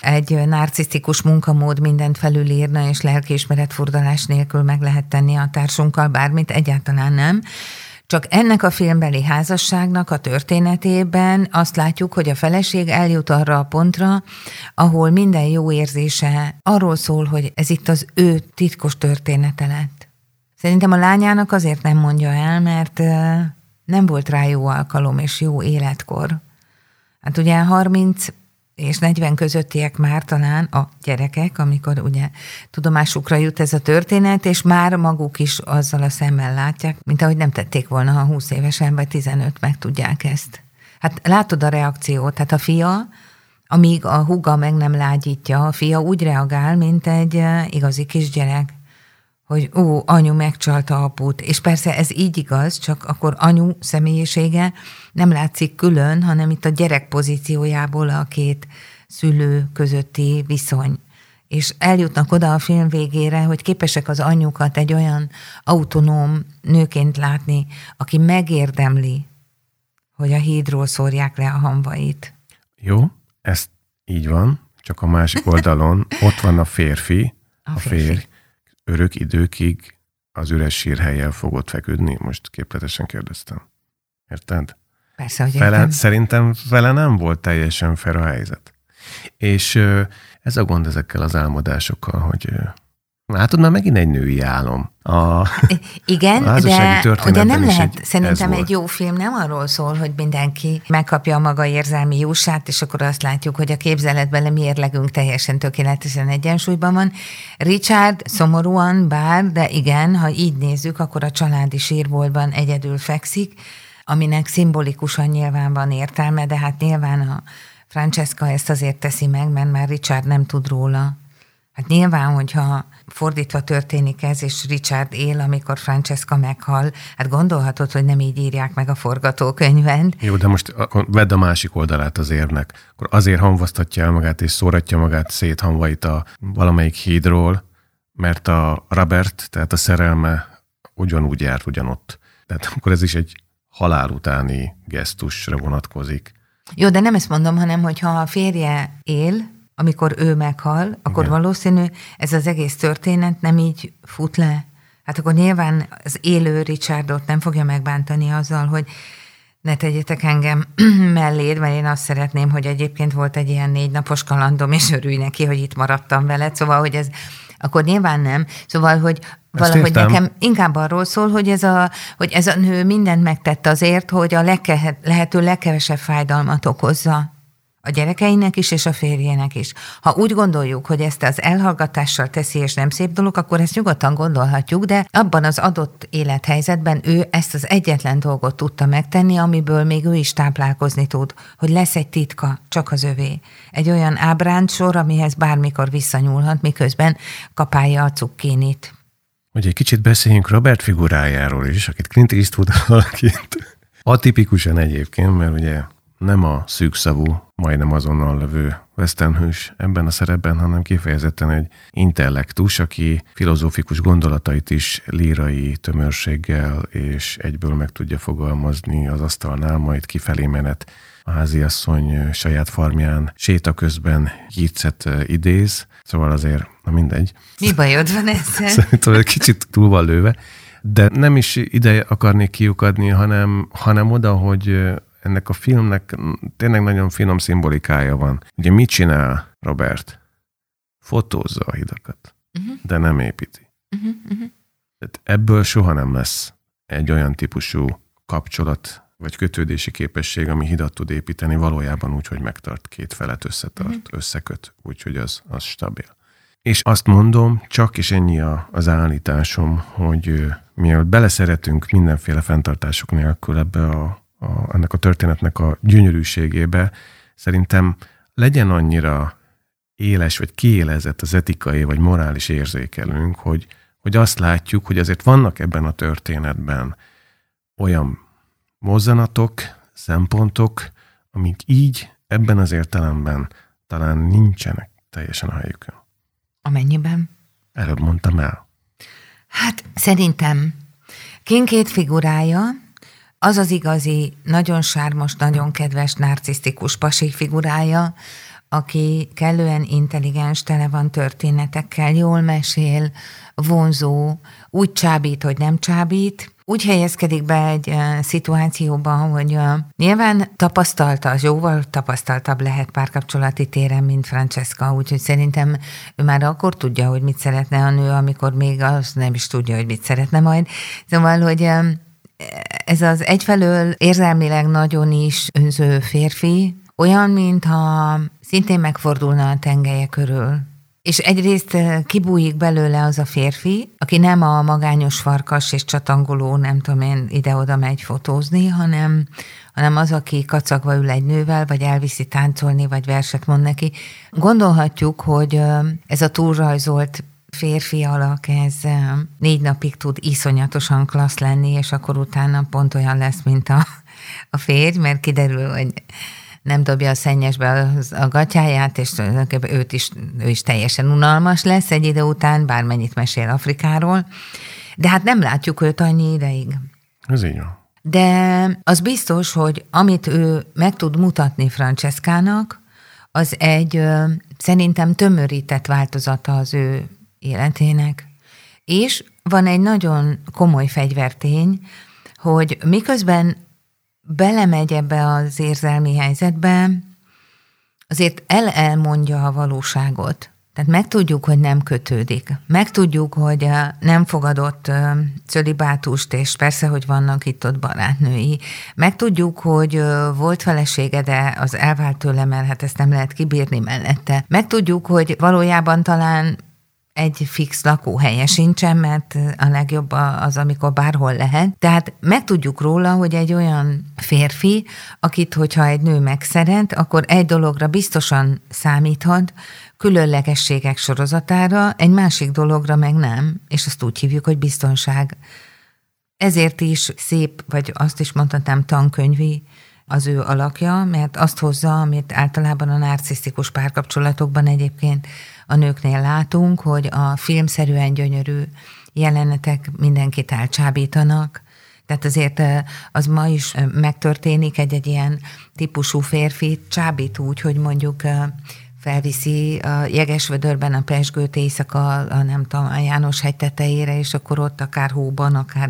S2: egy narcisztikus munkamód mindent felülírna, és lelkiismeret furdalás nélkül meg lehet tenni a társunkkal bármit, egyáltalán nem. Csak ennek a filmbeli házasságnak a történetében azt látjuk, hogy a feleség eljut arra a pontra, ahol minden jó érzése arról szól, hogy ez itt az ő titkos története lett. Szerintem a lányának azért nem mondja el, mert nem volt rá jó alkalom és jó életkor. Hát ugye 30 és 40 közöttiek már talán a gyerekek, amikor ugye tudomásukra jut ez a történet, és már maguk is azzal a szemmel látják, mint ahogy nem tették volna, ha 20 évesen vagy 15 meg tudják ezt. Hát látod a reakciót, tehát a fia, amíg a huga meg nem lágyítja, a fia úgy reagál, mint egy eh, igazi kisgyerek hogy ó, anyu megcsalta aput. És persze ez így igaz, csak akkor anyu személyisége nem látszik külön, hanem itt a gyerek pozíciójából a két szülő közötti viszony. És eljutnak oda a film végére, hogy képesek az anyukat egy olyan autonóm nőként látni, aki megérdemli, hogy a hídról szórják le a hamvait.
S1: Jó, ez így van, csak a másik oldalon [laughs] ott van a férfi, a, a férfi. férj, örök időkig az üres sírhelyel fogod feküdni? Most képletesen kérdeztem. Érted?
S2: Persze, hogy
S1: fele, Szerintem vele nem volt teljesen fel a helyzet. És ez a gond ezekkel az álmodásokkal, hogy Látod, már megint egy női álom. A,
S2: Igen, a de ugye nem lehet, egy, szerintem egy jó film nem arról szól, hogy mindenki megkapja a maga érzelmi jósát, és akkor azt látjuk, hogy a képzeletben a mérlegünk teljesen tökéletesen egyensúlyban van. Richard szomorúan, bár, de igen, ha így nézzük, akkor a családi sírboltban egyedül fekszik, aminek szimbolikusan nyilván van értelme, de hát nyilván a Francesca ezt azért teszi meg, mert már Richard nem tud róla. Hát nyilván, hogyha fordítva történik ez, és Richard él, amikor Francesca meghal. Hát gondolhatod, hogy nem így írják meg a forgatókönyvet.
S1: Jó, de most akkor vedd a másik oldalát az érnek. Akkor azért hamvasztatja el magát, és szóratja magát szét hamvait a valamelyik hídról, mert a Robert, tehát a szerelme ugyanúgy járt ugyanott. Tehát akkor ez is egy halál utáni gesztusra vonatkozik.
S2: Jó, de nem ezt mondom, hanem hogyha a férje él, amikor ő meghal, akkor Igen. valószínű ez az egész történet nem így fut le. Hát akkor nyilván az élő Richardot nem fogja megbántani azzal, hogy ne tegyetek engem [clears throat] melléd, mert én azt szeretném, hogy egyébként volt egy ilyen négy napos kalandom, és örülj neki, hogy itt maradtam veled. Szóval, hogy ez akkor nyilván nem. Szóval, hogy valahogy nekem inkább arról szól, hogy ez, a, hogy ez a nő mindent megtette azért, hogy a legke, lehető legkevesebb fájdalmat okozza a gyerekeinek is, és a férjének is. Ha úgy gondoljuk, hogy ezt az elhallgatással teszi, és nem szép dolog, akkor ezt nyugodtan gondolhatjuk, de abban az adott élethelyzetben ő ezt az egyetlen dolgot tudta megtenni, amiből még ő is táplálkozni tud, hogy lesz egy titka, csak az övé. Egy olyan sor, amihez bármikor visszanyúlhat, miközben kapálja a cukkinit.
S1: Hogy egy kicsit beszéljünk Robert figurájáról is, akit Clint Eastwood [laughs] alakít. Atipikusan egyébként, mert ugye nem a szűkszavú, majdnem azonnal lövő hős ebben a szerepben, hanem kifejezetten egy intellektus, aki filozófikus gondolatait is lírai tömörséggel és egyből meg tudja fogalmazni az asztalnál, majd kifelé menet a háziasszony saját farmján séta közben Yeatset idéz, szóval azért, na mindegy.
S2: Mi bajod van [laughs] ezzel?
S1: Szerintem egy kicsit túl van lőve, de nem is ide akarnék kiukadni, hanem, hanem oda, hogy ennek a filmnek tényleg nagyon finom szimbolikája van. Ugye mit csinál Robert? Fotózza a hidakat, uh-huh. de nem építi. Uh-huh, uh-huh. Tehát ebből soha nem lesz egy olyan típusú kapcsolat vagy kötődési képesség, ami hidat tud építeni valójában úgy, hogy megtart két felet, összetart, uh-huh. összeköt, úgyhogy az, az stabil. És azt mondom, csak is ennyi a, az állításom, hogy mielőtt beleszeretünk mindenféle fenntartások nélkül ebbe a, a, ennek a történetnek a gyönyörűségébe, szerintem legyen annyira éles vagy kiélezett az etikai vagy morális érzékelünk, hogy, hogy azt látjuk, hogy azért vannak ebben a történetben olyan mozzanatok, szempontok, amik így ebben az értelemben talán nincsenek teljesen a helyükön.
S2: Amennyiben?
S1: Előbb mondtam el.
S2: Hát szerintem Kinkét figurája az az igazi, nagyon sármos, nagyon kedves, narcisztikus pasi figurája, aki kellően intelligens, tele van történetekkel, jól mesél, vonzó, úgy csábít, hogy nem csábít, úgy helyezkedik be egy szituációban, hogy uh, nyilván tapasztalta, az jóval tapasztaltabb lehet párkapcsolati téren, mint Francesca, úgyhogy szerintem ő már akkor tudja, hogy mit szeretne a nő, amikor még az nem is tudja, hogy mit szeretne majd. Szóval, hogy ez az egyfelől érzelmileg nagyon is önző férfi, olyan, mintha szintén megfordulna a tengelye körül. És egyrészt kibújik belőle az a férfi, aki nem a magányos farkas és csatangoló, nem tudom én, ide-oda megy fotózni, hanem, hanem az, aki kacagva ül egy nővel, vagy elviszi táncolni, vagy verset mond neki. Gondolhatjuk, hogy ez a túlrajzolt férfi alak, ez négy napig tud iszonyatosan klassz lenni, és akkor utána pont olyan lesz, mint a, a férj, mert kiderül, hogy nem dobja a szennyesbe a gatyáját, és őt is, ő is teljesen unalmas lesz egy idő után, bármennyit mesél Afrikáról. De hát nem látjuk őt annyi ideig.
S1: Ez így van.
S2: De az biztos, hogy amit ő meg tud mutatni Franceskának, az egy szerintem tömörített változata az ő életének. És van egy nagyon komoly fegyvertény, hogy miközben belemegy ebbe az érzelmi helyzetbe, azért el-elmondja a valóságot. Tehát megtudjuk, hogy nem kötődik. Megtudjuk, hogy nem fogadott cölibátust, és persze, hogy vannak itt-ott barátnői. Megtudjuk, hogy volt felesége, de az elvált tőle, mert hát ezt nem lehet kibírni mellette. Megtudjuk, hogy valójában talán egy fix lakóhelye sincsen, mert a legjobb az, amikor bárhol lehet. Tehát megtudjuk róla, hogy egy olyan férfi, akit, hogyha egy nő megszeret, akkor egy dologra biztosan számíthat, különlegességek sorozatára, egy másik dologra meg nem, és azt úgy hívjuk, hogy biztonság. Ezért is szép, vagy azt is mondhatnám tankönyvi az ő alakja, mert azt hozza, amit általában a narcisztikus párkapcsolatokban egyébként a nőknél látunk, hogy a filmszerűen gyönyörű jelenetek mindenkit elcsábítanak, tehát azért az ma is megtörténik egy-egy ilyen típusú férfi csábít úgy, hogy mondjuk felviszi a jegesvödörben a pesgőt éjszaka, a, nem tudom, a János hegy tetejére, és akkor ott akár hóban, akár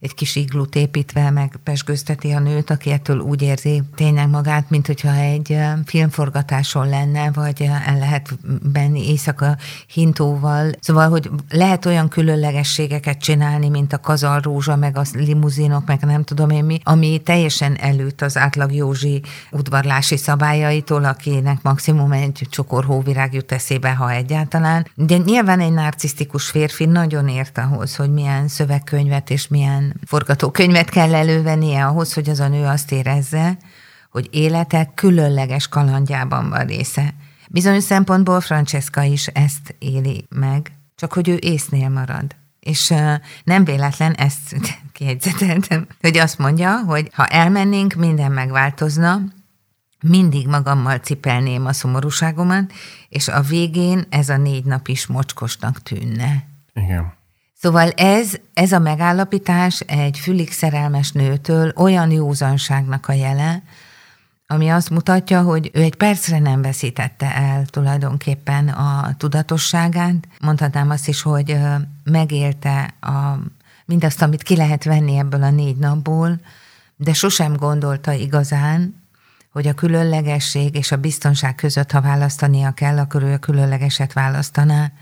S2: egy kis iglut építve meg pesgőzteti a nőt, aki ettől úgy érzi tényleg magát, mint hogyha egy filmforgatáson lenne, vagy el lehet benni éjszaka hintóval. Szóval, hogy lehet olyan különlegességeket csinálni, mint a kazalrózsa, meg a limuzinok, meg nem tudom én mi, ami teljesen előtt az átlag Józsi udvarlási szabályaitól, akinek maximum egy csokor hóvirág jut eszébe, ha egyáltalán. De nyilván egy narcisztikus férfi nagyon ért ahhoz, hogy milyen szövegkönyvet és milyen forgatókönyvet kell elővennie ahhoz, hogy az a nő azt érezze, hogy élete különleges kalandjában van része. Bizonyos szempontból Francesca is ezt éli meg, csak hogy ő észnél marad. És nem véletlen, ezt [laughs] kiegyzeteltem, hogy azt mondja, hogy ha elmennénk, minden megváltozna, mindig magammal cipelném a szomorúságomat, és a végén ez a négy nap is mocskosnak tűnne.
S1: Igen.
S2: Szóval ez, ez a megállapítás egy fülig szerelmes nőtől olyan józanságnak a jele, ami azt mutatja, hogy ő egy percre nem veszítette el tulajdonképpen a tudatosságát. Mondhatnám azt is, hogy megélte a, mindazt, amit ki lehet venni ebből a négy napból, de sosem gondolta igazán, hogy a különlegesség és a biztonság között, ha választania kell, akkor ő a különlegeset választaná,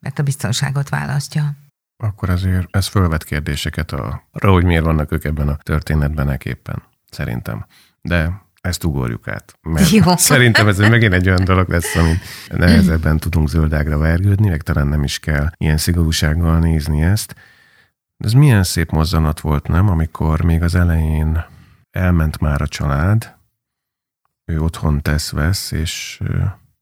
S2: mert a biztonságot választja
S1: akkor azért ez fölvet kérdéseket arra, hogy miért vannak ők ebben a történetben éppen, szerintem. De ezt ugorjuk át. Mert Jó. [laughs] Szerintem ez megint egy olyan dolog lesz, amit nehezebben tudunk zöldágra vergődni, meg talán nem is kell ilyen szigorúsággal nézni ezt. Ez milyen szép mozzanat volt, nem? Amikor még az elején elment már a család, ő otthon tesz-vesz, és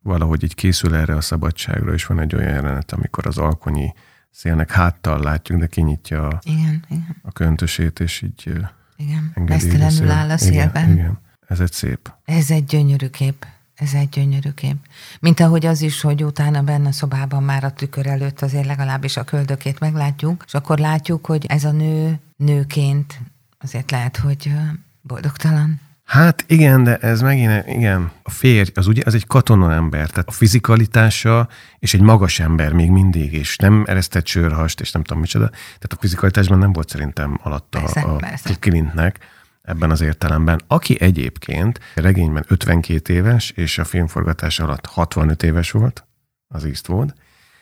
S1: valahogy így készül erre a szabadságra, és van egy olyan jelenet, amikor az alkonyi szélnek háttal látjuk, de kinyitja a,
S2: igen, igen.
S1: a köntösét, és így
S2: igen, mesztelenül áll a szélben.
S1: Igen, igen, ez egy szép.
S2: Ez egy gyönyörű kép. Ez egy gyönyörű kép. Mint ahogy az is, hogy utána benne a szobában már a tükör előtt azért legalábbis a köldökét meglátjuk, és akkor látjuk, hogy ez a nő nőként azért lehet, hogy boldogtalan.
S1: Hát igen, de ez megint, igen, a férj, az ugye, az egy katona ember, tehát a fizikalitása, és egy magas ember még mindig, és nem eresztett sörhast, és nem tudom micsoda. Tehát a fizikalitásban nem volt szerintem alatta persze, a, a Kilintnek ebben az értelemben. Aki egyébként regényben 52 éves, és a filmforgatás alatt 65 éves volt, az Eastwood.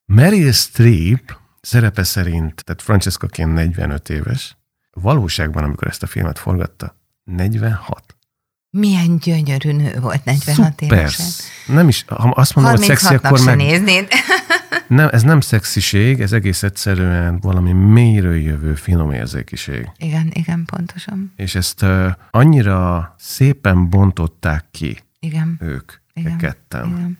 S1: Meryl Streep szerepe szerint, tehát Francesca Ken 45 éves, valóságban, amikor ezt a filmet forgatta, 46.
S2: Milyen gyönyörű nő volt 46 Szuper. évesen.
S1: Nem is, ha azt mondom, hogy szexi, akkor meg...
S2: néznéd. [laughs]
S1: Nem, ez nem szexiség, ez egész egyszerűen valami mélyről jövő finom érzékiség.
S2: Igen, igen, pontosan.
S1: És ezt uh, annyira szépen bontották ki
S2: igen.
S1: ők, igen. ketten, igen.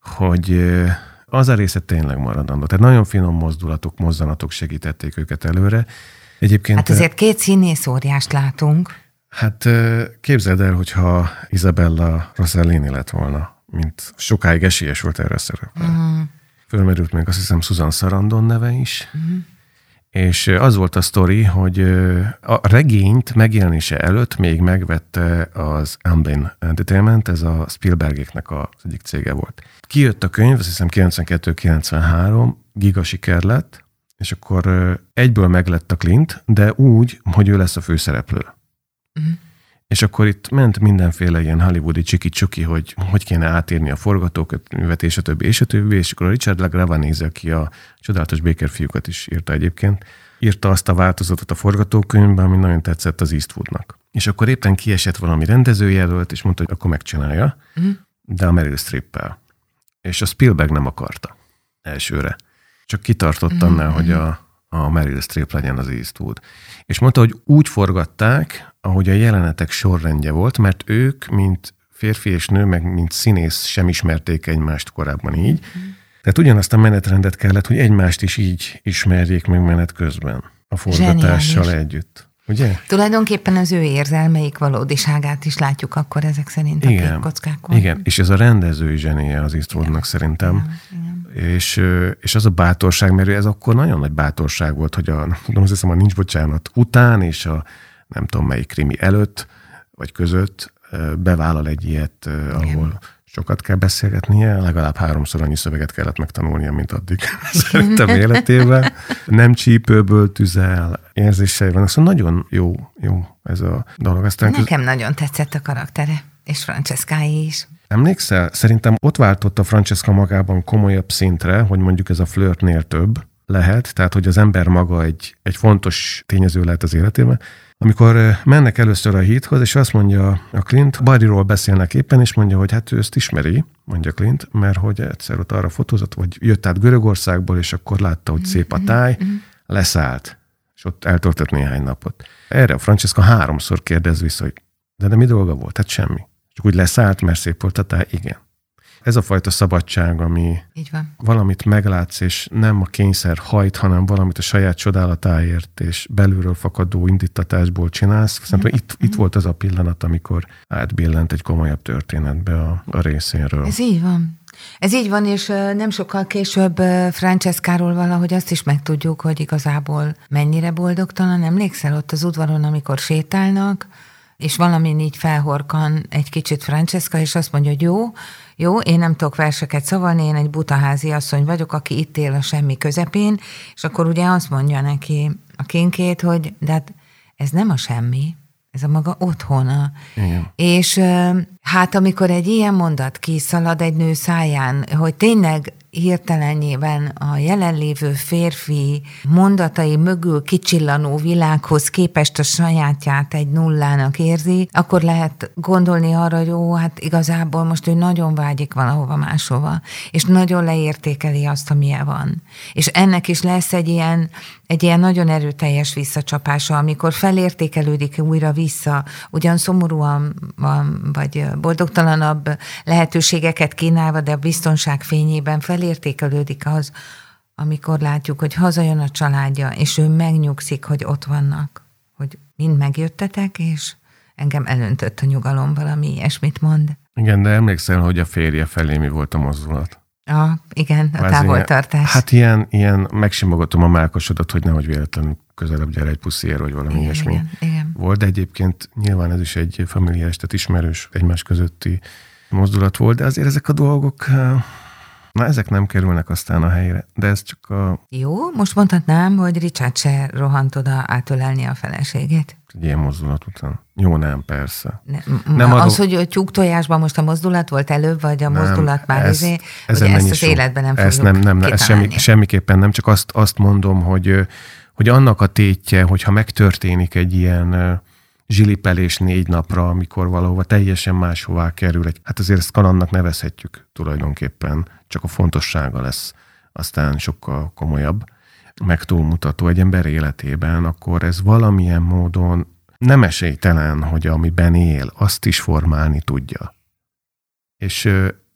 S1: hogy uh, az a része tényleg maradandó. Tehát nagyon finom mozdulatok, mozzanatok segítették őket előre. Egyébként,
S2: hát azért két színész óriást látunk.
S1: Hát képzeld el, hogyha Isabella Rossellini lett volna, mint sokáig esélyes volt erre a szerepre. Uh-huh. Fölmerült még azt hiszem Susan Sarandon neve is, uh-huh. és az volt a sztori, hogy a regényt megjelenése előtt még megvette az Amblin Entertainment, ez a Spielbergéknek az egyik cége volt. Kijött a könyv, azt hiszem 92-93, giga siker lett, és akkor egyből meglett a Clint, de úgy, hogy ő lesz a főszereplő. Uh-huh. És akkor itt ment mindenféle ilyen hollywoodi csiki-csuki, hogy hogy kéne átírni a forgatókönyvet, és a többi, és a többi, és akkor a Richard LaGravanéze, aki a csodálatos Baker fiúkat is írta egyébként, írta azt a változatot a forgatókönyvben, ami nagyon tetszett az Eastwoodnak. És akkor éppen kiesett valami rendezőjelölt, és mondta, hogy akkor megcsinálja, uh-huh. de a Meryl streep És a Spielberg nem akarta elsőre. Csak kitartott uh-huh. annál, hogy a, a Meryl Streep legyen az Eastwood. És mondta, hogy úgy forgatták, ahogy a jelenetek sorrendje volt, mert ők, mint férfi és nő, meg mint színész sem ismerték egymást korábban így. Tehát ugyanazt a menetrendet kellett, hogy egymást is így ismerjék meg menet közben a forgatással Zseniális. együtt. Ugye?
S2: Tulajdonképpen az ő érzelmeik valódiságát is látjuk akkor ezek szerint
S1: igen,
S2: a kockákon.
S1: Igen, és ez a rendezői zsenie az Eastwoodnak szerintem. Igen, igen. És, és az a bátorság, mert ez akkor nagyon nagy bátorság volt, hogy a, nem tudom, azt hiszem, a Nincs Bocsánat után és a nem tudom melyik krimi előtt, vagy között bevállal egy ilyet, ahol Igen. sokat kell beszélgetnie, legalább háromszor annyi szöveget kellett megtanulnia, mint addig [laughs] szerintem [laughs] életében. Nem csípőből tüzel, érzései vannak, szóval nagyon jó, jó ez a dolog.
S2: Aztán Nekem köz... nagyon tetszett a karaktere, és Francescái is.
S1: Emlékszel? Szerintem ott váltott a Francesca magában komolyabb szintre, hogy mondjuk ez a flörtnél több lehet, tehát hogy az ember maga egy, egy fontos tényező lehet az életében, amikor mennek először a híthoz, és azt mondja a Clint, Barryról beszélnek éppen, és mondja, hogy hát ő ezt ismeri, mondja Clint, mert hogy egyszer ott arra fotózott, hogy jött át Görögországból, és akkor látta, hogy szép a táj, leszállt, és ott eltöltött néhány napot. Erre a Francesca háromszor kérdez vissza, hogy de, de mi dolga volt? Hát semmi. Csak úgy leszállt, mert szép volt a táj? Igen ez a fajta szabadság, ami
S2: Így van.
S1: valamit meglátsz, és nem a kényszer hajt, hanem valamit a saját csodálatáért és belülről fakadó indítatásból csinálsz. Szerintem mm. itt, itt volt az a pillanat, amikor átbillent egy komolyabb történetbe a, a részénről.
S2: Ez így van. Ez így van, és nem sokkal később Francescáról valahogy azt is megtudjuk, hogy igazából mennyire boldogtalan. Emlékszel ott az udvaron, amikor sétálnak, és valami így felhorkan egy kicsit Francesca, és azt mondja, hogy jó, jó, én nem tudok verseket szavalni, én egy butaházi asszony vagyok, aki itt él a semmi közepén, és akkor ugye azt mondja neki a kinkét, hogy de hát ez nem a semmi, ez a maga otthona. Igen. És hát amikor egy ilyen mondat kiszalad egy nő száján, hogy tényleg hirtelenjében a jelenlévő férfi mondatai mögül kicsillanó világhoz képest a sajátját egy nullának érzi, akkor lehet gondolni arra, hogy jó, hát igazából most ő nagyon vágyik valahova máshova, és nagyon leértékeli azt, amilyen van. És ennek is lesz egy ilyen, egy ilyen nagyon erőteljes visszacsapása, amikor felértékelődik újra vissza, ugyan szomorúan vagy boldogtalanabb lehetőségeket kínálva, de a biztonság fényében felértékelődik az, amikor látjuk, hogy hazajön a családja, és ő megnyugszik, hogy ott vannak, hogy mind megjöttetek, és engem elöntött a nyugalom, valami ilyesmit mond.
S1: Igen, de emlékszel, hogy a férje felé mi volt a mozdulat?
S2: A, igen, a távoltartás.
S1: Ilyen, hát ilyen, ilyen megsimogatom a mákosodat, hogy nehogy véletlenül közelebb gyere egy puszér, vagy valami igen, ilyesmi. Igen, igen. Volt, de egyébként nyilván ez is egy familiáris, tehát ismerős egymás közötti mozdulat volt, de azért ezek a dolgok, na ezek nem kerülnek aztán a helyre, de ez csak a...
S2: Jó, most mondhatnám, hogy Richard se rohant oda átölelni a feleségét.
S1: Egy ilyen mozdulat után. Jó, nem, persze.
S2: Ne, nem az, hogy a tyúk tojásban most a mozdulat volt előbb, vagy a nem, mozdulat már ez, izé, hogy ezt az életben nem ezt
S1: nem, nem, nem, ez semmi, semmiképpen nem, csak azt, azt mondom, hogy, hogy annak a tétje, hogyha megtörténik egy ilyen zsilipelés négy napra, amikor valahova teljesen máshová kerül. Hát azért ezt kalannak nevezhetjük tulajdonképpen, csak a fontossága lesz aztán sokkal komolyabb, meg túlmutató egy ember életében, akkor ez valamilyen módon nem esélytelen, hogy amiben él, azt is formálni tudja. És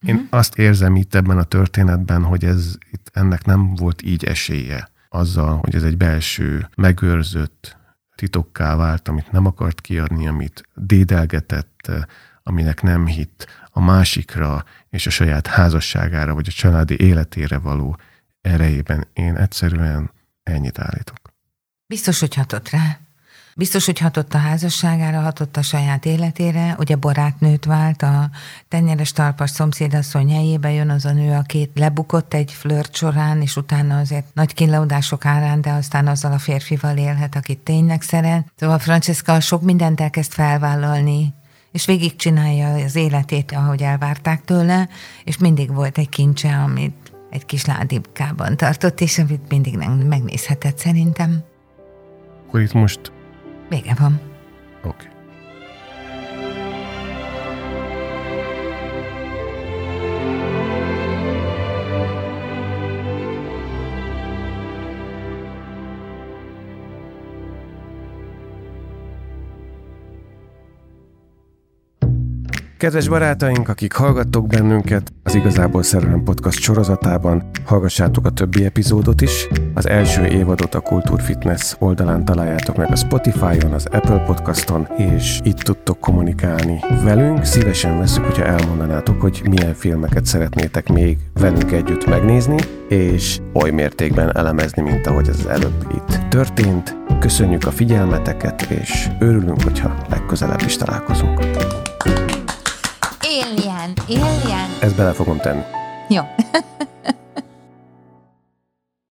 S1: én mm. azt érzem itt ebben a történetben, hogy ez itt ennek nem volt így esélye azzal, hogy ez egy belső, megőrzött, titokká vált, amit nem akart kiadni, amit dédelgetett, aminek nem hitt, a másikra és a saját házasságára vagy a családi életére való erejében én egyszerűen ennyit állítok.
S2: Biztos, hogy hatott rá. Biztos, hogy hatott a házasságára, hatott a saját életére. Ugye barátnőt vált, a tenyeres talpas szomszédasszony helyébe jön az a nő, aki lebukott egy flört során, és utána azért nagy kínlaudások árán, de aztán azzal a férfival élhet, akit tényleg szeret. Szóval Francesca sok mindent elkezd felvállalni, és végigcsinálja az életét, ahogy elvárták tőle, és mindig volt egy kincse, amit egy kis ládibkában tartott, és amit mindig nem megnézhetett szerintem.
S1: Akkor itt most
S2: Vége van.
S1: Oké. Okay. Kedves barátaink, akik hallgattok bennünket, az Igazából Szerelem Podcast sorozatában hallgassátok a többi epizódot is. Az első évadot a Kultúr Fitness oldalán találjátok meg a Spotify-on, az Apple Podcaston, és itt tudtok kommunikálni velünk. Szívesen veszük, hogyha elmondanátok, hogy milyen filmeket szeretnétek még velünk együtt megnézni, és oly mértékben elemezni, mint ahogy ez az előbb itt történt. Köszönjük a figyelmeteket, és örülünk, hogyha legközelebb is találkozunk.
S2: Alien, alien.
S1: Ezt bele fogom tenni.
S2: Jó.